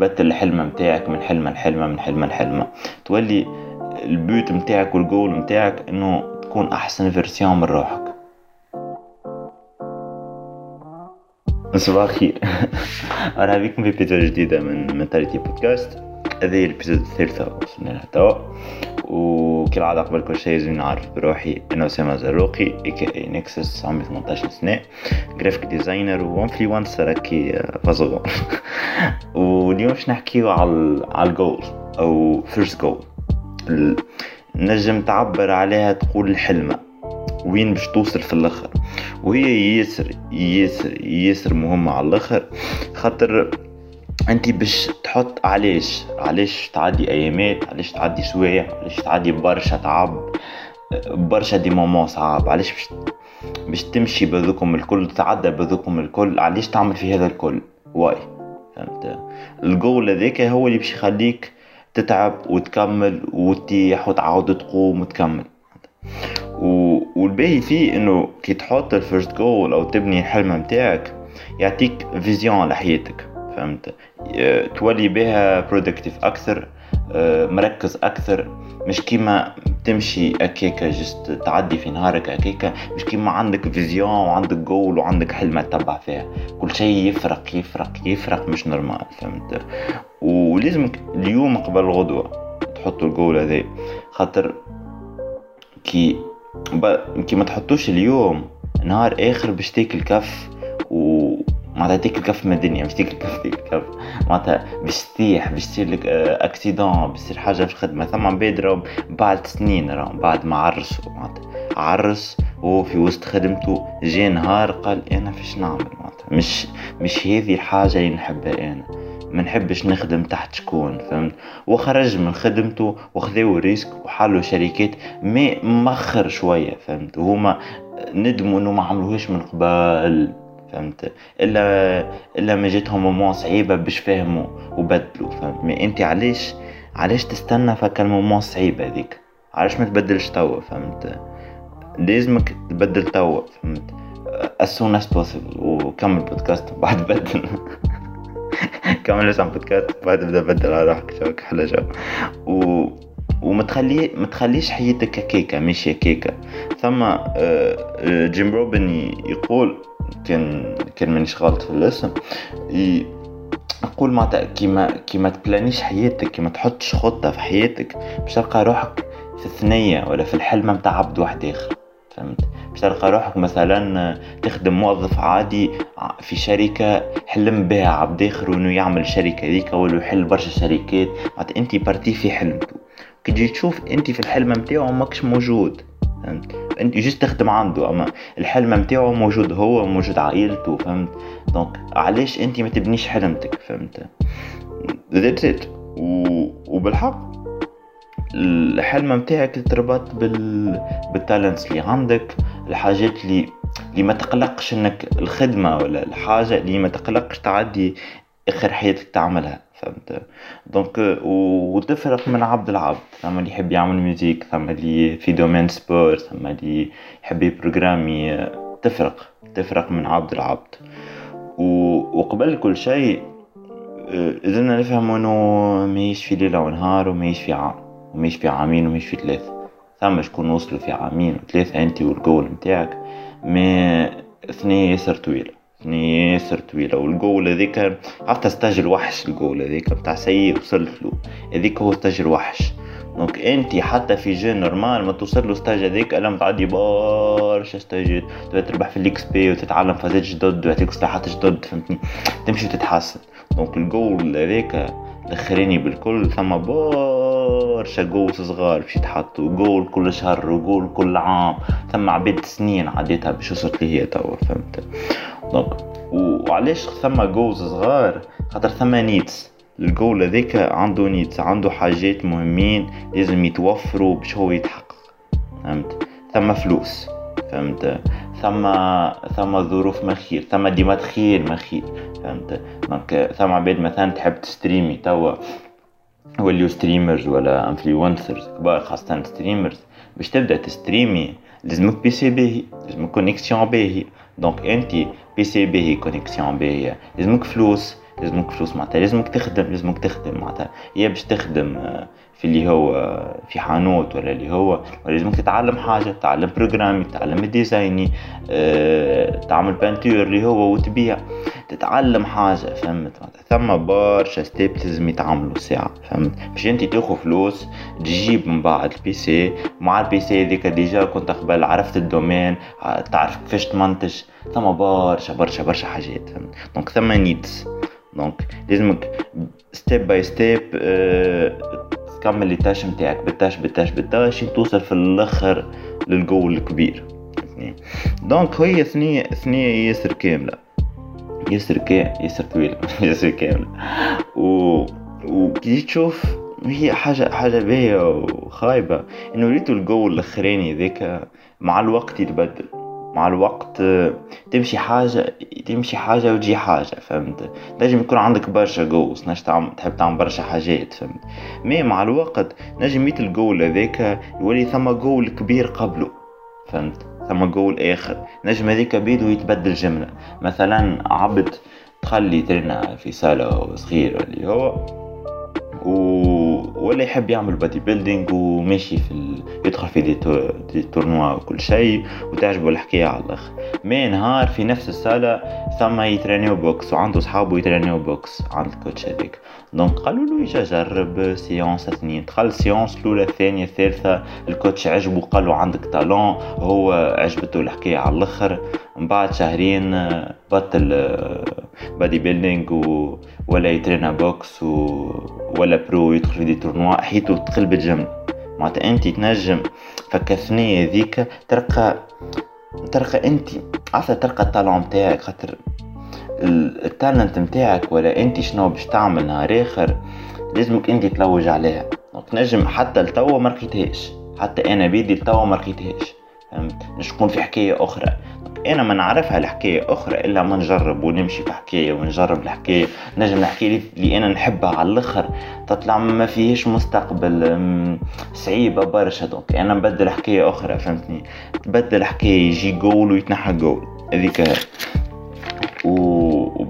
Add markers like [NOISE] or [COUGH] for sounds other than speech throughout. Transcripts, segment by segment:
تبدل الحلمة متاعك من حلمة لحلمة من حلمة لحلمة تولي البيوت متاعك والجول متاعك إنه تكون أحسن version من روحك. صباح الخير. [LAUGHS] أهلا بكم في épisode جديدة من Mentality Podcast هذه ال épisode الثالثة وصلنا لها توا. وكالعادة قبل كل شيء لازم نعرف بروحي أنا أسامة زروقي a.k.a Nexus عمري 18 سنة graphic designer و influencer هكي فازغون واليوم باش نحكيو على على الجول أو first goal نجم تعبر عليها تقول الحلمة. وين باش توصل في الآخر؟ وهي ياسر ياسر ياسر مهمة على الآخر. خاطر أنت باش تحط علاش؟ علاش تعدي أيامات؟ علاش تعدي سوايع؟ علاش تعدي برشا تعب؟ برشا des moments صعاب علاش باش باش تمشي بذوكم الكل تتعدى بذوكم الكل علاش تعمل في هذا الكل؟ Why. فهمت؟ الجول هذاك هو اللي باش يخليك تتعب وتكمل وتطيح وتعاود تقوم وتكمل. والباهي فيه إنه كي تحط ال first goal أو تبني الحلم متاعك يعطيك vision لحياتك. فهمت؟ تولي بها productive أكثر آه، مركز أكثر. مش كيما تمشي أكيكا juste تعدي في نهارك أكيكا. مش كيما عندك vision وعندك جول وعندك حلمة تتبع فيها. كل شيء يفرق يفرق يفرق مش normal فهمت؟ ولازمك اليوم قبل الغدوة تحطوا الجول هذا خاطر كي كي ما تحطوش اليوم نهار آخر باش تاكل كف و معناتها تاكل كف من الدنيا مش تاكل كف تاكل كف معناتها باش تطيح باش تصير لك accident باش تصير حاجة في الخدمة. ثم عباد راهم بعد سنين راهم بعد ما عرسوا معناتها. عرس وهو في وسط خدمته جا نهار قال أنا فاش نعمل معناتها. مش مش هذه الحاجة اللي نحبها أنا. ما نحبش نخدم تحت شكون فهمت؟ وخرج من خدمته وخذاو risque وحلوا شركات ما مخر شوية فهمت؟ وهما ندموا إنه ما عملوهاش من قبل. فهمت؟ الا إلا ما جاتهم moment صعيبة باش فهموا وبدلوا فهمت؟ mais أنت علاش علاش تستنى فك ال moment صعيبه هذيك؟ علاش ما تبدلش توا فهمت؟ لازمك تبدل توا فهمت؟ As soon as possible وكمل بودكاست [LAUGHS] بعد بدل. كمل اسمع بودكاست بعد بدا بدل على روحك شوك حلا جو و وما تخلي ما تخليش حياتك كيكة ماشية كيكة. ثم آه، آه، Jim Rohn يقول كان كان مانيش غلط في الاسم. يقول معناتها كيما كيما تبلانيش حياتك كيما تحطش خطة في حياتك باش تلقى روحك في الثنية ولا في الحلمة متاع عبد واحد آخر. فهمت؟ باش تلقى روحك مثلا تخدم موظف عادي في شركة حلم بها عبد آخر وإنه يعمل الشركة ذيك ولا يحل برشا شركات. معناتها أنت partie في حلمته. كي تجي تشوف أنت في الحلمة متاعو ماكش موجود. فهمت؟ انت جيت تخدم عنده اما الحلم نتاعو موجود هو موجود عائلته فهمت؟ donc علاش انت ما تبنيش حلمتك فهمت؟ that's it وبالحق الحلم نتاعك تربط بال بال talents اللي عندك الحاجات اللي اللي ما تقلقش انك الخدمة ولا الحاجة اللي ما تقلقش تعدي آخر حياتك تعملها. فهمت؟ donc وتفرق من عبد العبد. ثم اللي يحب يعمل music ثم اللي في domaine sport ثم اللي يحب يبروغرامي تفرق تفرق من عبد العبد. وقبل كل شيء لازمنا نفهم إنه ماهيش في ليلة ونهار وماهيش في عام وماهيش في عامين وماهيش في ثلاثة ثم شكون وصلوا في عامين وثلاثة أنت والجول متاعك ما اثنين ياسر طويلة ياسر طويلة. والجول هذيك عرفت stage الوحش الجول هذيك بتاع سيء وصلت له. هذيك هو stage الوحش donc انت حتى في game normal ما توصل له stage هذيك الا تعدي برشا ستاجات تربح في ال XP وتتعلم فازات جدد ويعطيك سلاحات جدد فهمتني؟ تمشي وتتحسن. donc ال goal هذاك الاخراني بالكل ثم برشا goals صغار باش يتحطوا جول كل شهر وجول كل عام ثم عباد سنين عديتها باش وصلت لي هي توا فهمت؟ donc وعلاش ثم goals صغار؟ خاطر ثم needs. الجول هذاك عنده needs عنده حاجات مهمين لازم يتوفروا باش هو يتحقق فهمت؟ ثم فلوس فهمت؟ ثم ثم ظروف مخير ثم ديما تخيل مخير فهمت؟ donc ثم عباد مثلا تحب تستريمي توا وليو streamers ولا influencers كبار خاصة streamers باش تبدأ تستريمي لازمك PC باهي لازمك connexion باهي donc انت PC باهي connexion باهية لازمك فلوس لازمك فلوس معناتها لازمك تخدم لازمك تخدم معناتها. يا باش تخدم آه، في اللي هو آه، في حانوت ولا اللي هو لازمك تتعلم حاجة تتعلم بروجرامي تتعلم الديزايني آه تعمل peinture اللي هو وتبيع. تتعلم حاجة فهمت ثم برشا step لازم يتعملوا ساعة فهمت. باش انت تاخذ فلوس تجيب من بعد ال PC مع ال PC هذيك déjà كنت قبل عرفت ال domaine تعرف كيفاش تمنتج. ثم برشا برشا برشا حاجات فهمت. donc ثم needs donc لازمك step by step تكمل ال tâche نتاعك بال tâche بال tâche بال tâche توصل في الأخر للجول الكبير. donc هي ثنية ثنية ياسر كاملة. ياسر كا ياسر طويلة [LAUGHS] ياسر كاملة. و وكي تشوف هي حاجة حاجة باهية وخايبة. إنه ريتو الجول الاخراني ذاك مع الوقت يتبدل. مع الوقت تمشي حاجة تمشي حاجة وتجي حاجة فهمت؟ نجم يكون عندك برشا جوز نجم تعمل تحب تعمل برشا حاجات فهمت؟ mais مع الوقت نجم même ال goal هذاك يولي ثم جول كبير قبله فهمت؟ ثم جول آخر. نجم هذيك بيدو يتبدل جملة. مثلا عبد تخلي ترنا في صالة صغيرة اللي هو و ولا يحب يعمل bodybuilding وماشي في ال... يدخل في des, to... des tournois وكل شيء وتعجبه الحكاية على الآخر. mais نهار في نفس الصالة ثم يترينيو boxe وعنده صحابه يترينيو boxe عند ال coach هذيك. donc قالوا له يجا جرب séance اثنين. دخل séance الأولى الثانية الثالثة. ال coach عجبه قال له عندك talent هو عجبته الحكاية على الآخر. من بعد شهرين بطل bodybuilding. ولا يترينا boxe. ولا pro يدخل في des tournois. حياتو تقلبت جملة معناتها أنت تنجم. فكثنية ذيك ترقى ترقى أنت. عارفة ترقى ال talent متاعك خاطر ال talent متاعك ولا انت شنو باش تعمل نهار اخر لازمك انت تلوج عليها. donc نجم حتى لتوا ما لقيتهاش. حتى أنا بيدي لتوا ما لقيتهاش. تكون في حكاية أخرى. أنا ما نعرفها الحكاية أخرى إلا ما نجرب ونمشي في حكاية ونجرب الحكاية. نجم نحكي اللي أنا نحبها على الأخر. تطلع ما فيهش مستقبل صعيبة برشا. donc أنا نبدل حكاية أخرى فهمتني؟ تبدل حكاية يجي جول ويتنحى جول هذيك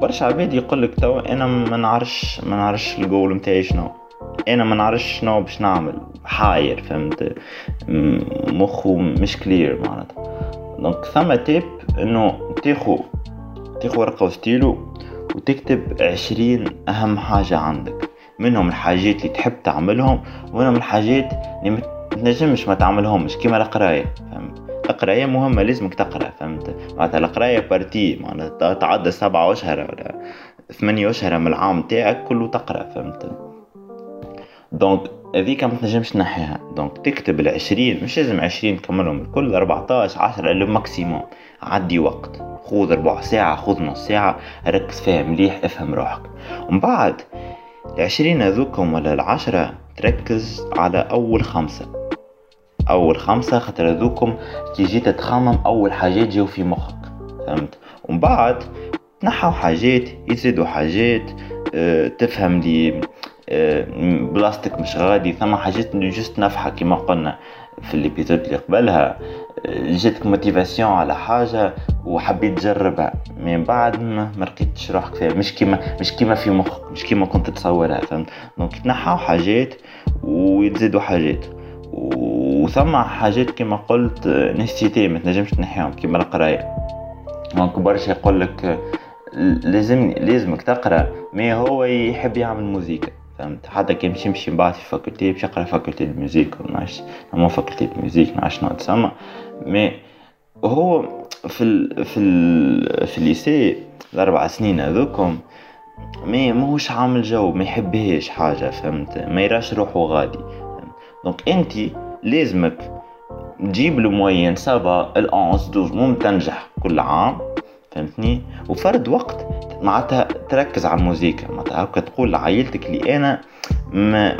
وبرشا عباد يقول لك توا أنا ما نعرفش ما نعرفش الجول نتاعي شنو. أنا ما نعرفش شنو باش نعمل. حاير فهمت؟ مخه مش clair معناتها. donc ثم tip إنه تاخو تاخو ورقة وستيلو وتكتب عشرين أهم حاجة عندك. منهم الحاجات اللي تحب تعملهم ومنهم الحاجات اللي متنجمش ما تعملهمش. كيما القراية. فهمت القراية مهمة لازمك تقرأ فهمت؟ معناتها القراية partie معناتها تعدى سبعة أشهر ولا ثمانية أشهر من العام تاعك كله تقرأ فهمت؟ donc هذيك ما تنجمش تنحيها. donc تكتب العشرين مش لازم عشرين تكملهم الكل 14 10 لو عدي وقت. خذ ربع ساعة خذ نص ساعة ركز فيها مليح افهم روحك. ومن بعد العشرين هذوكم ولا العشرة تركز على أول خمسة. أول خمسة خاطر هذوكم كي جيت تخمم أول حاجات جاو في مخك فهمت؟ ومن بعد تنحوا حاجات يزيدوا حاجات آه تفهم لي آه بلاستيك مش غادي ثم حاجات juste نفحة كما قلنا في ال épisode اللي قبلها جاتك motivation على حاجة وحبيت تجربها من بعد ما لقيتش روحك فيها مش كيما مش كيما في مخك مش كيما كنت تصورها فهمت؟ donc تنحاو حاجات ويتزيدوا حاجات. وثم حاجات كما قلت nécessité ما تنجمش تنحيهم كيما القراية donc برشا يقول لك لازم لازمك تقرأ. ما هو يحب يعمل موزيكا فهمت؟ حتى كي مشي يمشي بعد في faculté باش يقرأ faculté ال musique نعرفش mais faculté ال musique نعرفش شنو تسمى mais هو في ال في ال في ال lycée الأربع سنين هذوكم mais ماهوش عامل جو ما يحبهاش حاجة فهمت؟ ما يراش روحه غادي. donc انت لازمك تجيب ال moyenne ça va ال onze douze mais تنجح كل عام. فهمتني؟ وفرد وقت معناتها تركز على الموسيقى. معناتها هاكا تقول لعائلتك اللي أنا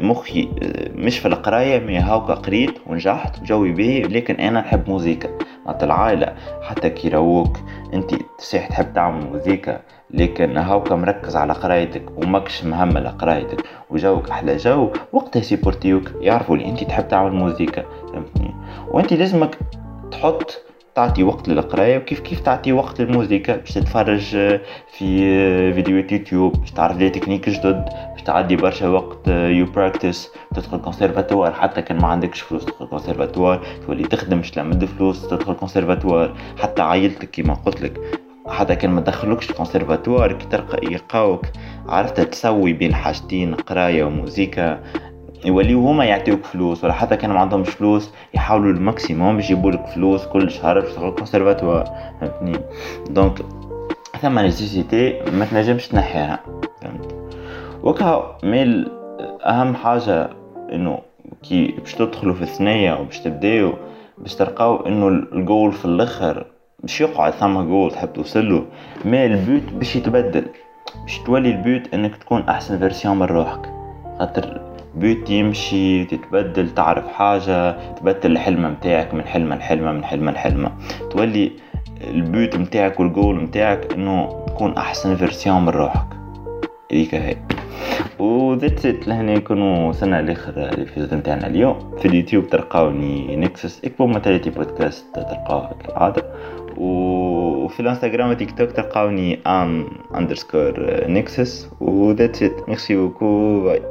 مخي مش في القراية mais هاكا قريت ونجحت وجوي باهي لكن أنا نحب موسيقى. معناتها العائلة حتى كي يرووك. انت صحيح تحب تعمل موسيقى لكن هاكا مركز على قرايتك وماكش مهمل قرايتك. وجوك أحلى جو وقتها يسيبورتيوك يعرفوا اللي انت تحب تعمل موسيقى فهمتني؟ وانت لازمك تحط تعطي وقت للقراية وكيف كيف تعطي وقت للموسيقى باش تتفرج في فيديوهات يوتيوب باش تعرف des techniques جدد باش تعدي برشا وقت you practice تدخل كونسيرفاتوار حتى كان ما عندكش فلوس تدخل كونسيرفاتوار تولي تخدم باش تلمد فلوس تدخل كونسيرفاتوار حتى عائلتك كيما قلت لك حتى كان ما دخلوكش كونسيرفاتوار كي تلقى يلقاوك عرفت تسوي بين حاجتين قراية وموسيقى. يوليو هما يعطيوك فلوس ولا حتى كان ما عندهمش فلوس يحاولوا ال maximum باش يجيبولك فلوس كل شهر باش تدخل كونسيرفاتوار فهمتني؟ donc ثم nécessité ما تنجمش تنحيها فهمت؟ وكا ميل أهم حاجة إنه كي باش تدخلوا في الثنية وباش تبداو باش تلقاو إنه الجول في الأخر باش يقعد ثم جول تحب توصله mais ال but باش يتبدل باش تولي ال but إنك تكون أحسن version من روحك. خاطر but يمشي تتبدل تعرف حاجة تبدل الحلمة متاعك من حلمة لحلمة من حلمة لحلمة. تولي ال but متاعك والجول متاعك إنه تكون أحسن version من روحك. هذيك هي. و that's it لهنا نكونوا وصلنا لاخر الفيديو نتاعنا اليوم. في اليوتيوب تلقاوني Nexus اكبر mentality podcast تلقاوها كالعادة. وفي الانستغرام وتيك توك تلقاوني M underscore Nexus و that's it merci beaucoup bye